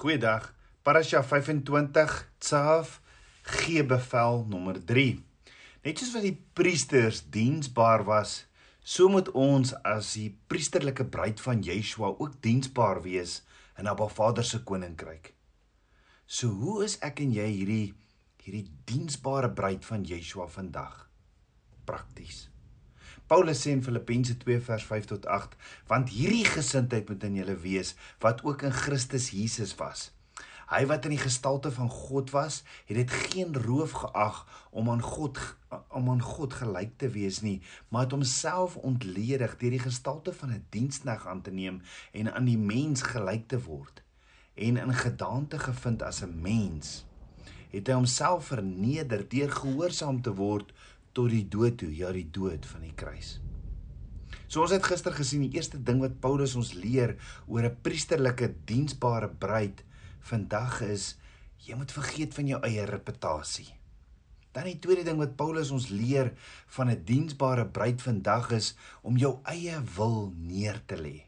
Goeiedag. Parasha 25 Tsaaf gee bevel nommer 3. Net soos wat die priesters diensbaar was, so moet ons as die priesterlike bruid van Yeshua ook diensbaar wees in Abba Vader se koninkryk. So hoe is ek en jy hierdie hierdie diensbare bruid van Yeshua vandag? Prakties. Paulus sê in Filippense 2 vers 5 tot 8, want hierdie gesindheid moet in julle wees wat ook in Christus Jesus was. Hy wat in die gestalte van God was, het dit geen roof geag om aan God om aan God gelyk te wees nie, maar het homself ontledig deur die gestalte van 'n diensknegt aan te neem en aan die mens gelyk te word. En in gedaante gevind as 'n mens, het hy homself verneder deur gehoorsaam te word tot die dood toe, ja die dood van die kruis. So ons het gister gesien die eerste ding wat Paulus ons leer oor 'n priesterlike diensbare bruid vandag is jy moet vergeet van jou eie reputasie. Dan die tweede ding wat Paulus ons leer van 'n diensbare bruid vandag is om jou eie wil neer te lê.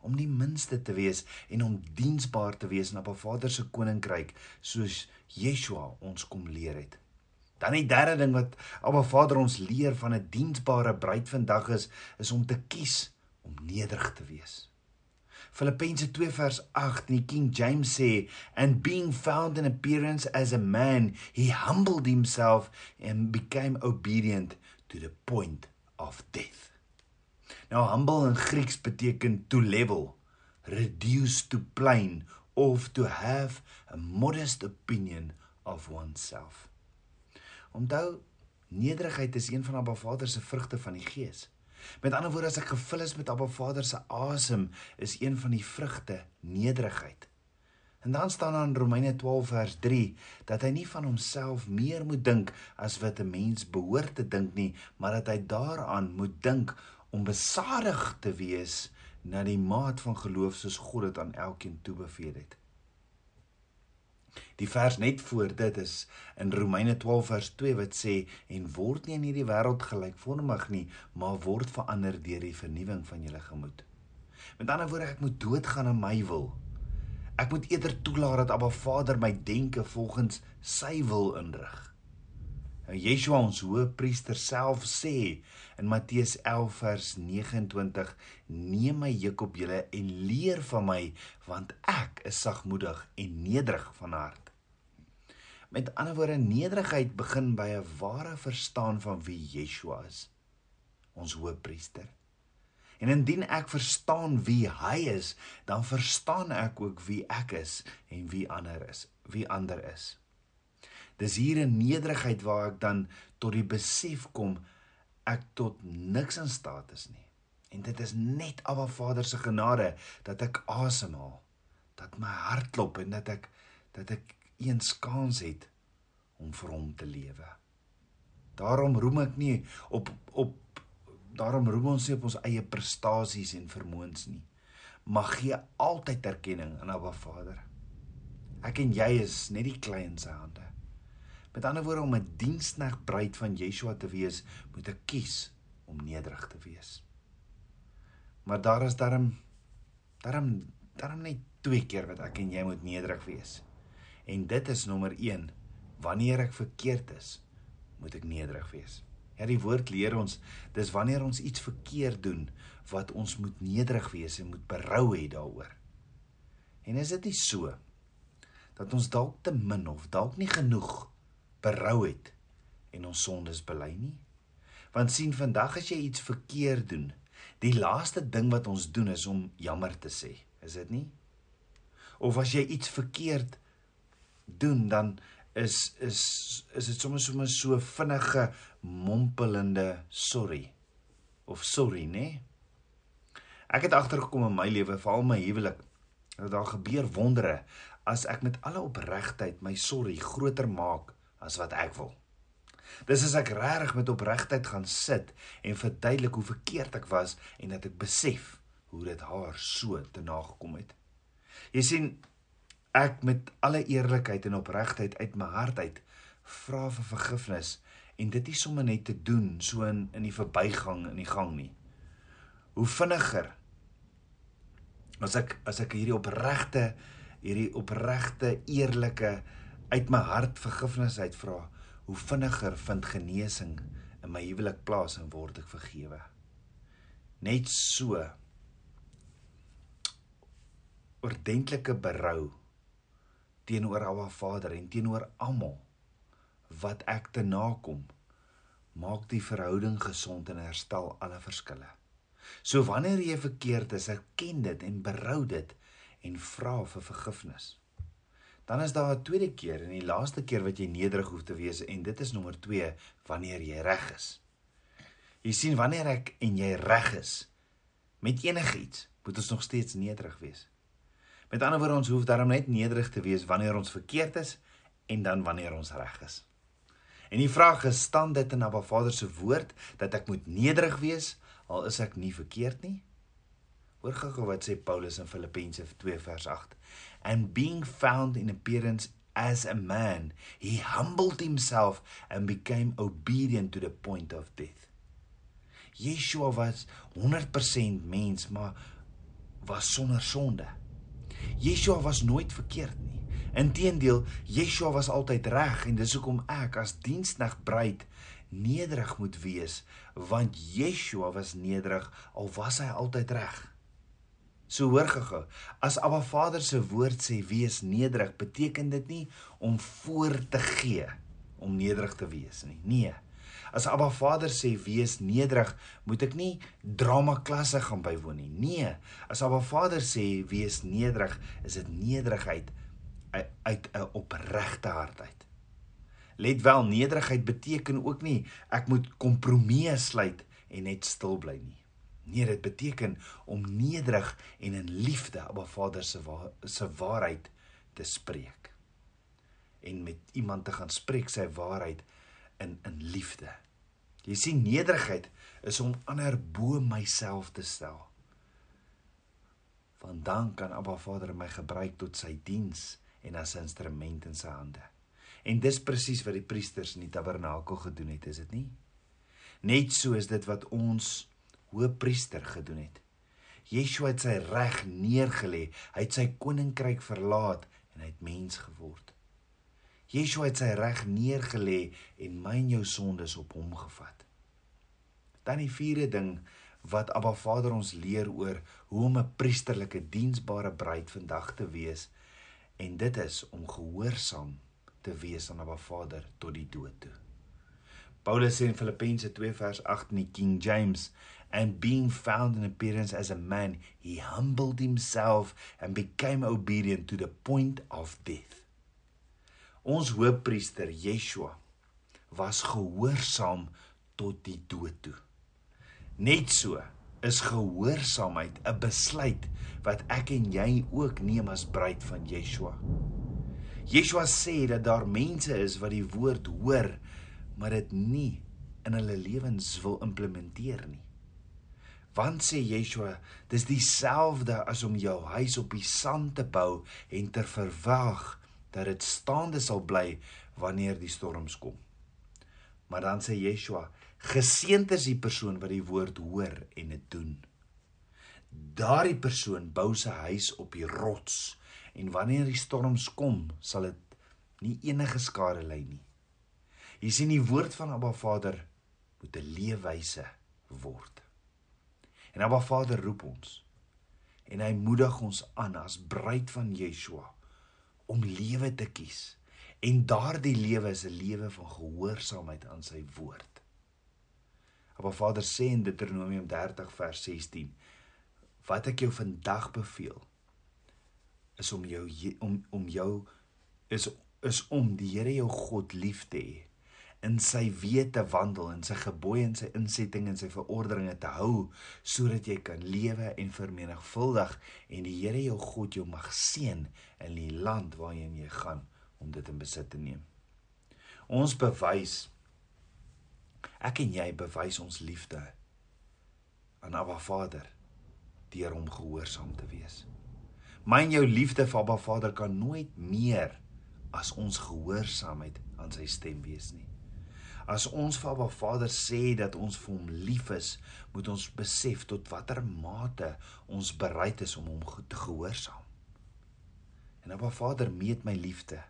Om die minste te wees en om diensbaar te wees na 'n Vader se koninkryk soos Yeshua ons kom leer het. Dan die derde ding wat Abba Vader ons leer van 'n diensbare bruid vandag is, is om te kies om nederig te wees. Filippense 2 vers 8 in die King James sê and being found in appearance as a man he humbled himself and became obedient to the point of death. Nou humble in Grieks beteken to level, reduce to plain of to have a modest opinion of oneself. Onthou, nederigheid is een van Abba Vader se vrugte van die Gees. Met ander woorde, as ek gevul is met Abba Vader se asem, is een van die vrugte nederigheid. En dan staan daar in Romeine 12 vers 3 dat hy nie van homself meer moet dink as wat 'n mens behoort te dink nie, maar dat hy daaraan moet dink om besadig te wees na die maat van geloof soos God dit aan elkeen toebeveel het. Die vers net voor dit is in Romeine 12 vers 2 wat sê en word nie in hierdie wêreld gelykvormig nie, maar word verander deur die vernuwing van julle gemoed. Met ander woorde, ek moet doodgaan aan my wil. Ek moet eerder toelaat dat Abba Vader my denke volgens sy wil inrig. En Yeshua ons hoëpriester self sê in Matteus 11 vers 29: "Neem my juk op julle en leer van my, want ek is sagmoedig en nederig van hart." Met ander woorde, nederigheid begin by 'n ware verstaan van wie Yeshua is, ons hoëpriester. En indien ek verstaan wie hy is, dan verstaan ek ook wie ek is en wie ander is, wie ander is. Dis hier in nederigheid waar ek dan tot die besef kom ek tot niks in staat is nie. En dit is net Abba Vader se genade dat ek asemhaal, dat my hart klop en dat ek dat ek eens kans het om vir hom te lewe. Daarom roem ek nie op op daarom roem ons nie op ons eie prestasies en vermoëns nie. Mag gee altyd erkenning aan Abba Vader. Ek en jy is net die klein se hande. Met ander woorde om 'n diensknegt bruid van Yeshua te wees, moet ek kies om nederig te wees. Maar daar is daarom daarom daarom net twee keer wat ek en jy moet nederig wees. En dit is nommer 1, wanneer ek verkeerd is, moet ek nederig wees. Ja, die woord leer ons, dis wanneer ons iets verkeerd doen wat ons moet nederig wees en moet berou hê daaroor. En is dit nie so dat ons dalk te min of dalk nie genoeg berou het en ons sondes bely nie. Want sien vandag as jy iets verkeerd doen, die laaste ding wat ons doen is om jammer te sê, is dit nie? Of as jy iets verkeerd doen, dan is is is dit sommer sommer so vinnige mompelende sorry of sorry, nê? Ek het agtergekom in my lewe, veral my huwelik, dat daar gebeur wondere as ek met alle opregtheid my sorry groter maak as wat ek wil. Dis as ek regtig met opregtheid gaan sit en verduidelik hoe verkeerd ek was en dat ek besef hoe dit haar so te nagekom het. Jy sien ek met alle eerlikheid en opregtheid uit my hart uit vra vir vergifnis en dit is sommer net te doen so in in die verbygang in die gang nie. Hoe vinniger as ek as ek hierdie opregte hierdie opregte, eerlike uit my hart vergifnis uitvra, hoe vinniger vind genesing in my huwelik plaas en word ek vergewe. Net so ordentlike berou teenoor Abba Vader en teenoor almal wat ek te nakom maak die verhouding gesond en herstel alle verskille. So wanneer jy verkeerd is, erken dit en berou dit en vra vir vergifnis. Dan is daar 'n tweede keer en die laaste keer wat jy nederig hoef te wees en dit is nommer 2 wanneer jy reg is. Jy sien wanneer ek en jy reg is met enigiets, moet ons nog steeds nederig wees. Met ander woorde ons hoef daarom net nederig te wees wanneer ons verkeerd is en dan wanneer ons reg is. En die vraag is, staan dit in Abba Vader se woord dat ek moet nederig wees al is ek nie verkeerd nie? Hoor gou wat sê Paulus in Filippense 2 vers 8. And being found in appearance as a man, he humbled himself and became obedient to the point of death. Yeshua was 100% mens, maar was sonder sonde. Yeshua was nooit verkeerd nie. Inteendeel, Yeshua was altyd reg en dis hoekom ek as diensknegt bruid nederig moet wees, want Yeshua was nederig al was hy altyd reg. So hoor gou, as Abba Vader se woord sê wees nederig, beteken dit nie om voor te gee om nederig te wees nie. Nee. As Abba Vader sê wees nederig, moet ek nie drama klasse gaan bywoon nie. Nee. As Abba Vader sê wees nederig, is dit nederigheid uit 'n opregte hart uit. Let wel, nederigheid beteken ook nie ek moet kompromieë sluit en net stil bly nie. Nee, dit beteken om nederig en in liefde op 'n Vader se wa se waarheid te spreek. En met iemand te gaan spreek sy waarheid in in liefde. Jy sien nederigheid is om ander bo myself te stel. Want dan kan Abba Vader my gebruik tot sy diens en as 'n instrument in sy hande. En dis presies wat die priesters in die tabernakel gedoen het, is dit nie? Net so is dit wat ons hoëpriester gedoen het. Yeshua het sy reg neergelê, hy het sy koninkryk verlaat en hy het mens geword. Yeshua het sy reg neergelê en my en jou sondes op hom gevat. Dan die vierde ding wat Abba Vader ons leer oor hoe om 'n priesterlike diensbare bruid vandag te wees en dit is om gehoorsaam te wees aan Abba Vader tot die dood toe. Paulus sê in Filippense 2 vers 8 in die King James and being found in appearance as a man he humbled himself and became obedient to the point of death. Ons hoofpriester Yeshua was gehoorsaam tot die dood toe. Net so is gehoorsaamheid 'n besluit wat ek en jy ook neem as bruid van Yeshua. Yeshua sê dat daar mense is wat die woord hoor, maar dit nie in hulle lewens wil implementeer nie. Want sê Yeshua, dis dieselfde as om jou huis op die sand te bou en te verwag dat dit staande sal bly wanneer die storms kom. Maar dan sê Yeshua, Geseënd is die persoon wat die woord hoor en dit doen. Daardie persoon bou sy huis op die rots en wanneer die storms kom, sal dit nie enige skade ly nie. Jy sien die woord van Abba Vader moet 'n leefwyse word. En Abba Vader roep ons en hy moedig ons aan as bruid van Yeshua om lewe te kies. En daardie lewe is 'n lewe van gehoorsaamheid aan sy woord. Abba Vader sê in Deuteronomium 30 vers 16: Wat ek jou vandag beveel is om jou om om jou is is om die Here jou God lief te hê in sy weë te wandel en sy gebooie en sy insetting en sy verordeninge te hou sodat jy kan lewe en vermenigvuldig en die Here jou God jou mag seën in die land waarheen jy gaan om dit in besit te neem. Ons bewys Ek en jy bewys ons liefde aan Abba Vader deur hom gehoorsaam te wees. My en jou liefde vir Abba Vader kan nooit meer as ons gehoorsaamheid aan sy stem wees nie. As ons vir Abba Vader sê dat ons vir hom lief is, moet ons besef tot watter mate ons bereid is om hom te gehoorsaam. En Abba Vader meet my liefde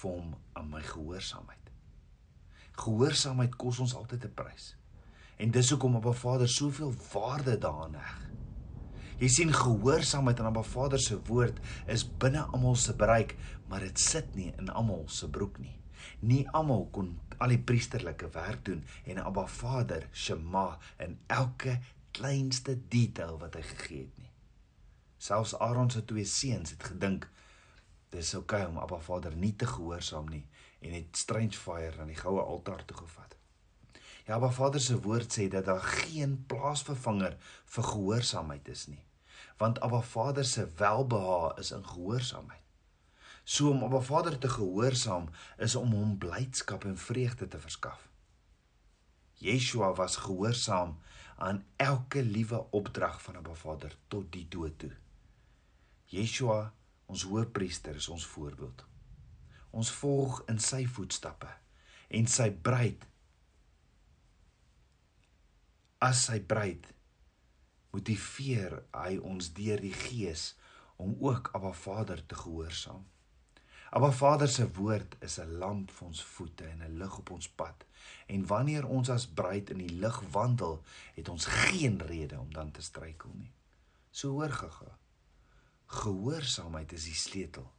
vir hom aan my gehoorsaamheid. Gehoorsaamheid kos ons altyd 'n prys. En dis hoekom Abba Vader soveel waarde daaraan heg. Jy sien gehoorsaamheid aan Abba Vader se woord is binne almal se bereik, maar dit sit nie in almal se broek nie. Nie almal kon al die priesterlike werk doen en Abba Vader Shema in elke kleinste detail wat hy gegee het nie. Selfs Aaron se twee seuns het gedink dis oukei okay om Abba Vader nie te gehoorsaam nie en het strange fire aan die goue altaar toe gevat. Ja, Abba Vader se woord sê dat daar geen plaasvervanger vir gehoorsaamheid is nie. Want Abba Vader se welbehae is in gehoorsaamheid. So om Abba Vader te gehoorsaam is om hom blydskap en vreugde te verskaf. Yeshua was gehoorsaam aan elke liewe opdrag van Abba Vader tot die dood toe. Yeshua, ons hoëpriester, is ons voorbeeld. Ons volg in sy voetstappe en sy bruid as sy bruid motiveer hy ons deur die gees om ook Abba Vader te gehoorsaam. Abba Vader se woord is 'n lamp vir ons voete en 'n lig op ons pad. En wanneer ons as bruid in die lig wandel, het ons geen rede om dan te struikel nie. So hoor gaga. Gehoorsaamheid is die sleutel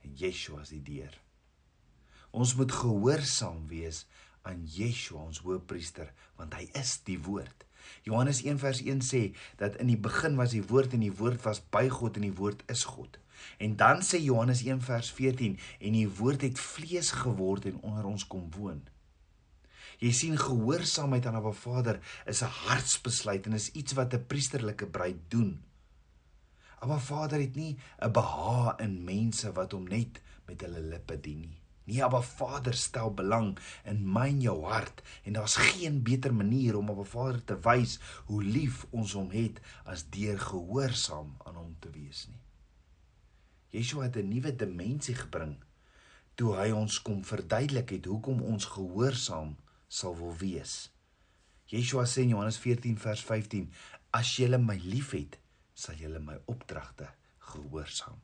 en Yeshua is die deur. Ons moet gehoorsaam wees aan Yeshua ons hoëpriester want hy is die woord. Johannes 1 vers 1 sê dat in die begin was die woord en die woord was by God en die woord is God. En dan sê Johannes 1 vers 14 en die woord het vlees geword en onder ons kom woon. Jy sien gehoorsaamheid aan 'n Vader is 'n hartsbesluit en is iets wat 'n priesterlike bruid doen. Abba Vader het nie 'n behaag in mense wat hom net met hulle lippe dien nie. Nee, Abba Vader stel belang in my en jou hart en daar's geen beter manier om Abba Vader te wys hoe lief ons hom het as deur gehoorsaam aan hom te wees nie. Yeshua het 'n nuwe dimensie gebring toe hy ons kom verduidelik het hoekom ons gehoorsaam sal wil wees. Yeshua sê in Johannes 14 vers 15: As julle my liefhet, sal julle my opdragte gehoorsaam.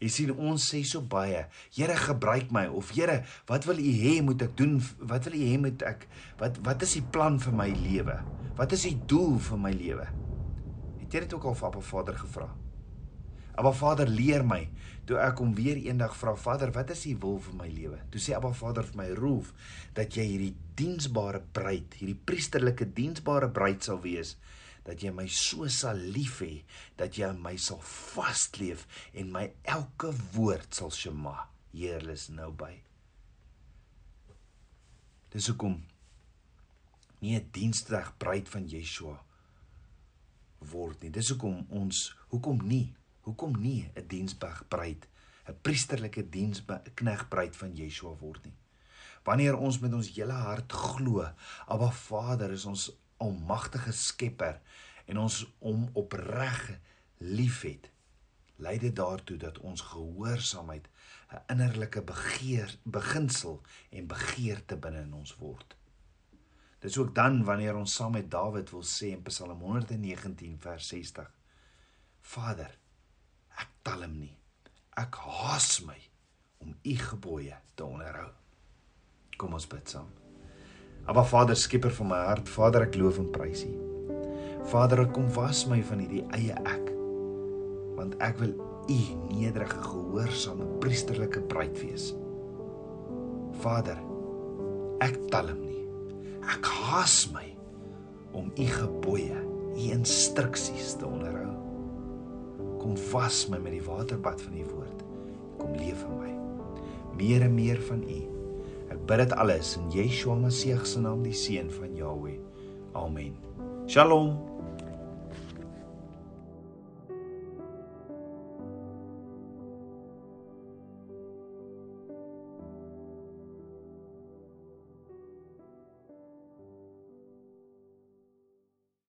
Jy sien ons sê so baie, Here gebruik my of Here, wat wil U hê moet ek doen? Wat wil U hê moet ek wat wat is die plan vir my lewe? Wat is die doel vir my lewe? Het jy dit ook al vir Appa Vader gevra? Abba Vader leer my. Toe ek hom weer eendag vra, Vader, wat is U wil vir my lewe? Toe sê Abba Vader vir my, "Roef dat jy hierdie diensbare bruid, hierdie priesterlike diensbare bruid sal wees." dat jy my so sal lief hê dat jy my sal vasleef en my elke woord sal shema heerlis nou by dis hoekom nie 'n dienstreg bruid van Yeshua word nie dis hoekom ons hoekom nie Hoekom nie 'n diensbruid, 'n priesterlike diensknegbruid van Yeshua word nie? Wanneer ons met ons hele hart glo, Abba Vader is ons almagtige Skepper en ons om opreg liefhet, lei dit daartoe dat ons gehoorsaamheid 'n innerlike begeer beginsel en begeerte binne in ons word. Dit is ook dan wanneer ons saam met Dawid wil sê in Psalm 119 vers 60: Vader, Ek tel hom nie. Ek haas my om u gebooie te onderhou. Kom ons bid saam. Aba Vader, skieper van my hart, Vader, ek loof en prys U. Vader, kom was my van hierdie eie ek. Want ek wil U nederige gehoorsame priesterlike bruid wees. Vader, ek tel hom nie. Ek haas my om U gebooie, U instruksies te onderhou. Kom was my met die waterbad van u woord. Kom leef in my. Meer en meer van u. Ek bid dit alles in Yeshua Messie se naam, die seun van Jahweh. Amen. Shalom.